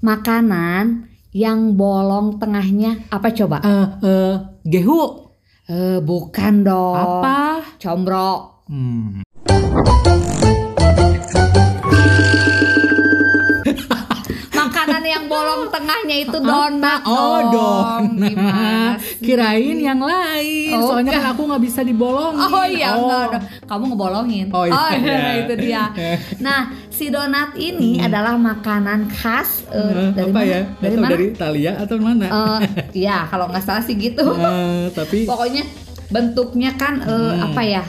Makanan yang bolong tengahnya apa coba? Eh, eh, gehu. Eh, bukan dong. Apa? Combro. Hmm. Makanan yang bolong tengahnya itu donat Oh, dong. Donat. Kirain yang lain. Oh, Soalnya enggak. kan aku nggak bisa dibolongin. Oh iya, enggak dong. Kamu ngebolongin. Oh, iya. itu dia. Nah, si donat ini adalah makanan khas eh, Eh, dari apa mana? ya? Dari mana? dari Italia atau mana? Eh, ya, kalau nggak salah sih gitu. Eh, tapi Pokoknya bentuknya kan eh, Hmm. apa ya?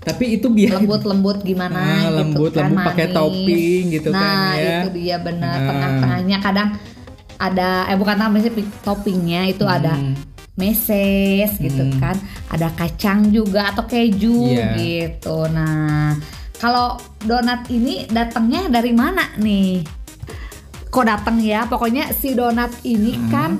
tapi itu biar Lembut-lembut gimana Ah, gitu lembut, kan, lembut pakai topping gitu nah, kan ya. itu dia benar. Ah. Tengah-tengahnya kadang ada eh bukan tambah sih toppingnya itu ada Hmm. meses gitu Hmm. kan ada kacang juga atau keju Iya. gitu nah kalau donat ini datangnya dari mana nih kok datang ya pokoknya si donat ini Hmm. kan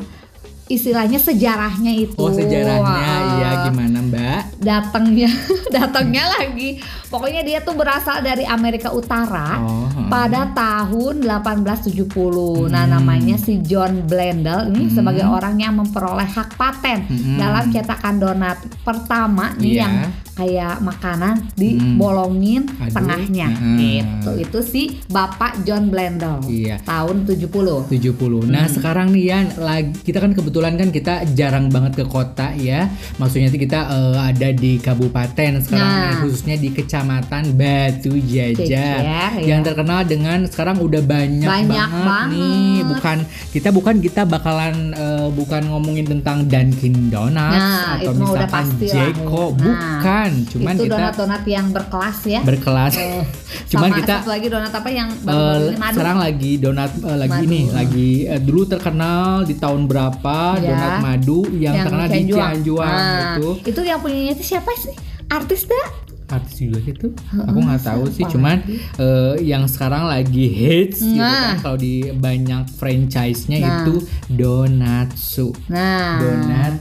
istilahnya sejarahnya itu Oh sejarahnya Wah, ya gimana Mbak? datangnya datangnya lagi pokoknya dia tuh berasal dari Amerika Utara Oh, hmm. pada tahun 1870. Nah, Hmm. namanya si John Blendel ini Hmm. sebagai orang yang memperoleh hak paten Hmm. dalam cetakan donat pertama nih Iya. yang kayak makanan dibolongin Aduh. tengahnya Hmm. gitu. Itu si Bapak John Blendel. Iya. Tahun 70. 70. Nah, Hmm. sekarang nih Yan, lagi kita kan kebetulan kan kita jarang banget ke kota ya. Maksudnya itu kita eh, ada di kabupaten sekarang Nah. nih, khususnya di Kecamatan Batu Jajar. Jajar, ya. Yang terkenal dengan sekarang udah banyak, Banyak banget, nih. banget. Bukan kita bukan kita bakalan eh, bukan ngomongin tentang Dunkin Donuts Nah, atau misalkan. Jeko, Nah, bukan. Cuman itu kita donat-donat yang berkelas ya. berkelas. Eh, Cuman sama kita satu lagi donat apa yang Eh, baru-baru ini madu. sekarang lagi donat eh, lagi Madu. nih lagi eh, dulu terkenal di tahun berapa Ya. donat madu yang, terkenal di Cianjuang. Nah, gitu Itu yang punyanya itu siapa sih? Artis dah? artis juga gitu aku nggak tahu sih cuman eh, yang sekarang lagi hits gitu Nah. kan kalau di banyak franchise-nya Nah. itu donatsu Nah, donat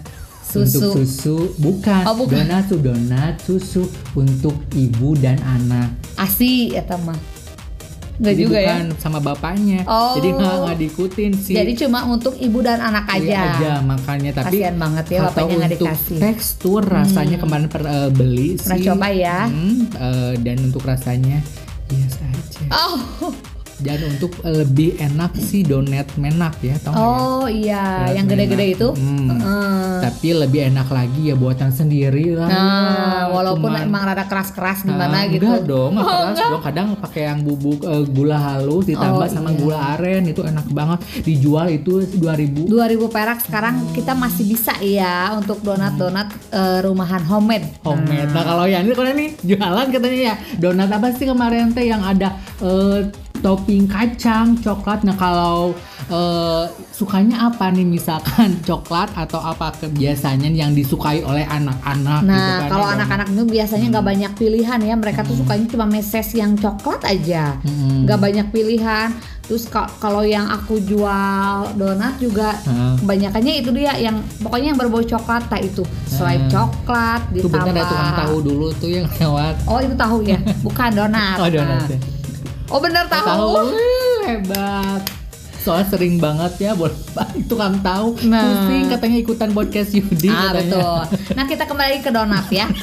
Susu. untuk susu bukan, Oh, bukan. donat tuh donat susu untuk ibu dan anak ASI ya mah. Enggak Jadi juga ya. bukan sama bapaknya Oh. jadi nggak nggak diikutin sih Jadi cuma untuk ibu dan anak aja. Iya aja makanya tapi Kasihan banget ya bapaknya nggak dikasih. Hmm. tekstur rasanya kemarin per, eh, beli Pernah sih coba ya? Hmm, eh, dan untuk rasanya biasa aja Oh, dan untuk lebih enak sih donat menak ya tau nggak ya? oh iya, Donat yang gede-gede itu. Hmm. Heeh. tapi lebih enak lagi ya buatan sendiri lah Nah, walaupun Cuman- emang rada keras-keras gimana Ah, gitu. Enggak dong, Oh, keras enggak. dong. Kadang pakai yang bubuk eh, gula halus ditambah Oh, sama iya. gula aren itu enak banget. Dijual itu 2000 2000 perak sekarang kita masih bisa ya untuk donat-donat eh, rumahan homemade. homemade. Nah kalau yang ini kalau nih jualan katanya ya donat apa sih kemarin teh yang ada eh, topping kacang coklat. Nah kalau eh, sukanya apa nih misalkan coklat atau apa ke- biasanya yang disukai oleh anak-anak gitu Nah, kan, kalau ya, anak-anak itu biasanya nggak banyak pilihan ya. Mereka tuh sukanya cuma meses yang coklat aja. Hmm. nggak banyak pilihan. Terus ka- kalau yang aku jual donat juga Heeh. kebanyakannya itu dia yang pokoknya yang berbau coklat tak itu selain Heeh. coklat Itu ditambah. bener ada tukang tahu dulu tuh yang lewat. Oh itu tahu ya, bukan donat. Oh donat Nah. ya. Oh bener tahu. tahu hebat soalnya sering banget ya boleh tukang tahu Nah. pusing katanya ikutan podcast Yudi Ah katanya betul. Nah kita kembali ke donat ya.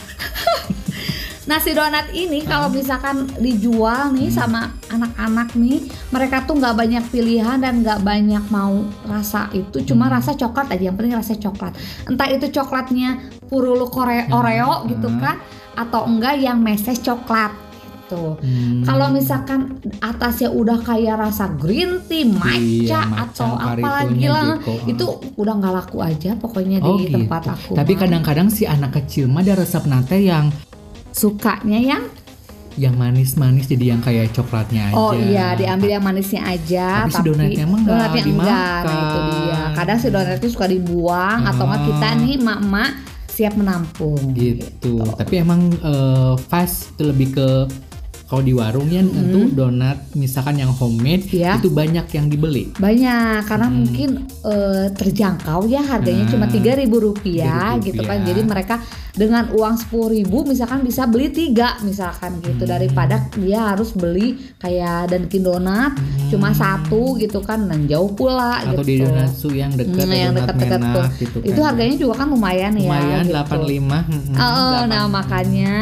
Nah si donat ini kalau misalkan dijual nih sama anak-anak nih, mereka tuh nggak banyak pilihan dan nggak banyak mau rasa itu, cuma rasa coklat aja. Yang penting rasa coklat. Entah itu coklatnya purulu kore Oreo gitu kan, atau enggak yang meses coklat gitu. Hmm. Kalau misalkan atasnya udah kayak rasa green tea, matcha Iya, atau matcha, apa lagi karitunya lah, ah. itu udah nggak laku aja pokoknya Oh, di gitu. tempat aku. tapi kadang-kadang si anak kecil mah ada resep nate yang sukanya yang yang manis-manis jadi yang kayak coklatnya aja oh iya diambil yang manisnya aja Tapi si donatnya emang nggak donatnya enggak nah itu dia kadang si donatnya suka dibuang atau enggak Ah. kita nih mak-mak siap menampung gitu tapi emang eh, fast itu lebih ke kalau di warung ya tentu donat misalkan yang homemade Hmm. Iya. itu banyak yang dibeli. banyak karena mungkin eh, terjangkau ya harganya Nah, cuma tiga ribu rupiah Rp3.000. gitu kan jadi mereka dengan uang sepuluh ribu misalkan bisa beli tiga misalkan gitu Hmm. daripada dia harus beli kayak Dunkin Donat cuma satu gitu kan dan jauh pula Hmm. Atau gitu di donatsu yang dekat Hmm, yang dekat-dekat tuh gitu itu kan. harganya juga kan lumayan, lumayan ya gitu. 85 mm, Oh, nah 8. makanya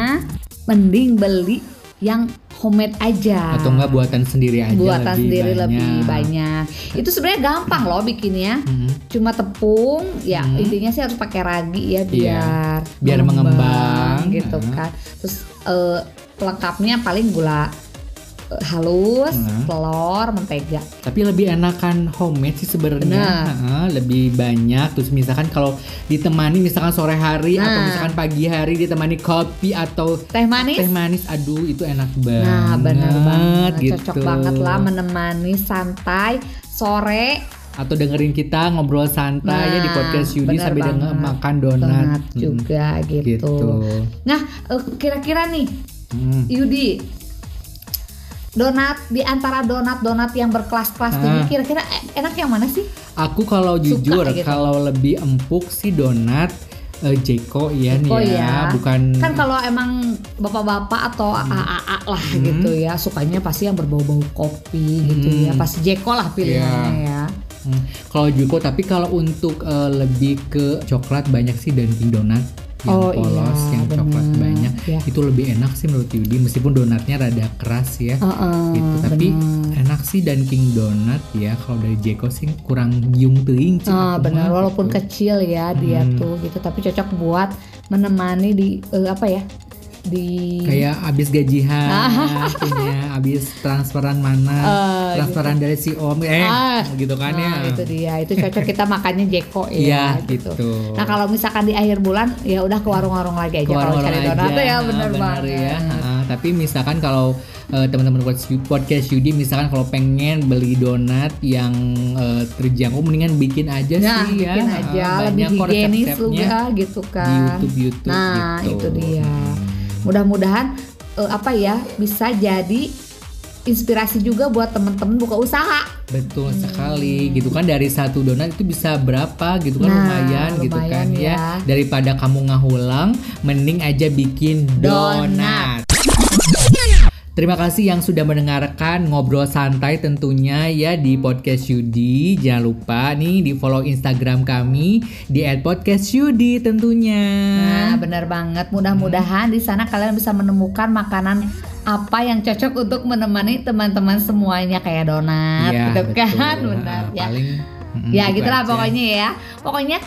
mending beli yang homemade aja atau enggak buatan sendiri aja buatan lebih sendiri banyak. lebih banyak. Itu sebenarnya gampang loh bikinnya. Mm. Cuma tepung, ya Hmm. intinya sih harus pakai ragi ya Iya. biar Biar mengembang. gitu Heeh. kan. Terus eh, pelengkapnya paling gula halus, Heeh. telur, mentega. Tapi lebih enakan homemade sih sebenarnya. Lebih banyak. Terus misalkan kalau ditemani misalkan sore hari atau Nah. misalkan pagi hari ditemani kopi atau Teh manis. teh manis, aduh itu enak banget. Nah, benar banget. gitu. Cocok banget lah menemani santai sore Atau dengerin kita ngobrol santai ya di Nah, podcast Yudi sambil denger makan donat. donat Mm, juga gitu. Gitu. Nah, eh, kira-kira nih Mm. Yudi donat di antara donat-donat yang berkelas-kelas tinggi Ah. kira-kira e- enak yang mana sih? Aku kalau jujur gitu. kalau lebih empuk sih donat eh, Jeko ya nih Oh ya, ya. bukan Kan kalau emang bapak-bapak atau AAA lah Hmm. gitu ya, sukanya pasti yang berbau-bau kopi gitu Hmm. ya. Pasti Jeko lah pilihannya ya. Hmm, kalau Jeko tapi kalau untuk eh, lebih ke coklat banyak sih Dunkin Donat yang Oh, polos iya, yang coklat bener. banyak Ya. itu lebih enak sih menurut Yudi meskipun donatnya rada keras ya Heeh, gitu tapi bener. enak sih Dunkin Donat ya kalau dari Jeko sih kurang giung teuing cik Ah, benar mah, walaupun gitu. kecil ya dia Hmm. tuh gitu tapi cocok buat menemani di eh, apa ya di kayak abis gajian punya abis transferan mana Ah, transferan dari si om eh Ah. gitu kan Nah, ya itu dia itu cocok kita makannya Jeko Iya, ya gitu. gitu. Nah kalau misalkan di akhir bulan ya udah ke warung-warung lagi aja kalau cari donat ya bener, bener banget. ya. Ah, tapi misalkan kalau eh, teman-teman podcast Yudi misalkan kalau pengen beli donat yang eh, terjangkau mendingan bikin aja Nah, sih ya. bikin Ah, aja lebih banyak kok higienis juga gitu di kan. YouTube YouTube nah gitu. itu dia. Hmm. Mudah-mudahan eh, apa ya bisa jadi inspirasi juga buat temen-temen buka usaha. Betul sekali gitu kan dari satu donat itu bisa berapa gitu kan Nah, lumayan, gitu kan lumayan ya. ya. Daripada kamu ngahulang mending aja bikin donat. Donat. Terima kasih yang sudah mendengarkan ngobrol santai tentunya ya di podcast Yudi. Jangan lupa nih di follow Instagram kami di @podcastyudi tentunya. Nah, benar banget. Mudah-mudahan di sana kalian bisa menemukan makanan apa yang cocok untuk menemani teman-teman semuanya kayak donat, Iya, gitu kan? betul. Benar Nah, ya. Paling mm, ya gitu gitulah aja. pokoknya ya. Pokoknya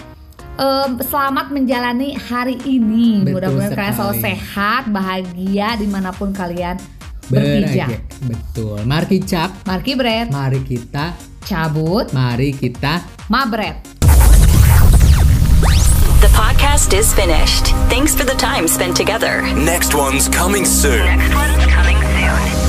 em, selamat menjalani hari ini. Mudah-mudahan kalian selalu sehat, bahagia di mana pun kalian berpijak. Betul. Mari kicap, Marki Bread, mari kita, cabut, mari kita mabret. The podcast is finished. Thanks for the time spent together. Next one's coming soon. Next one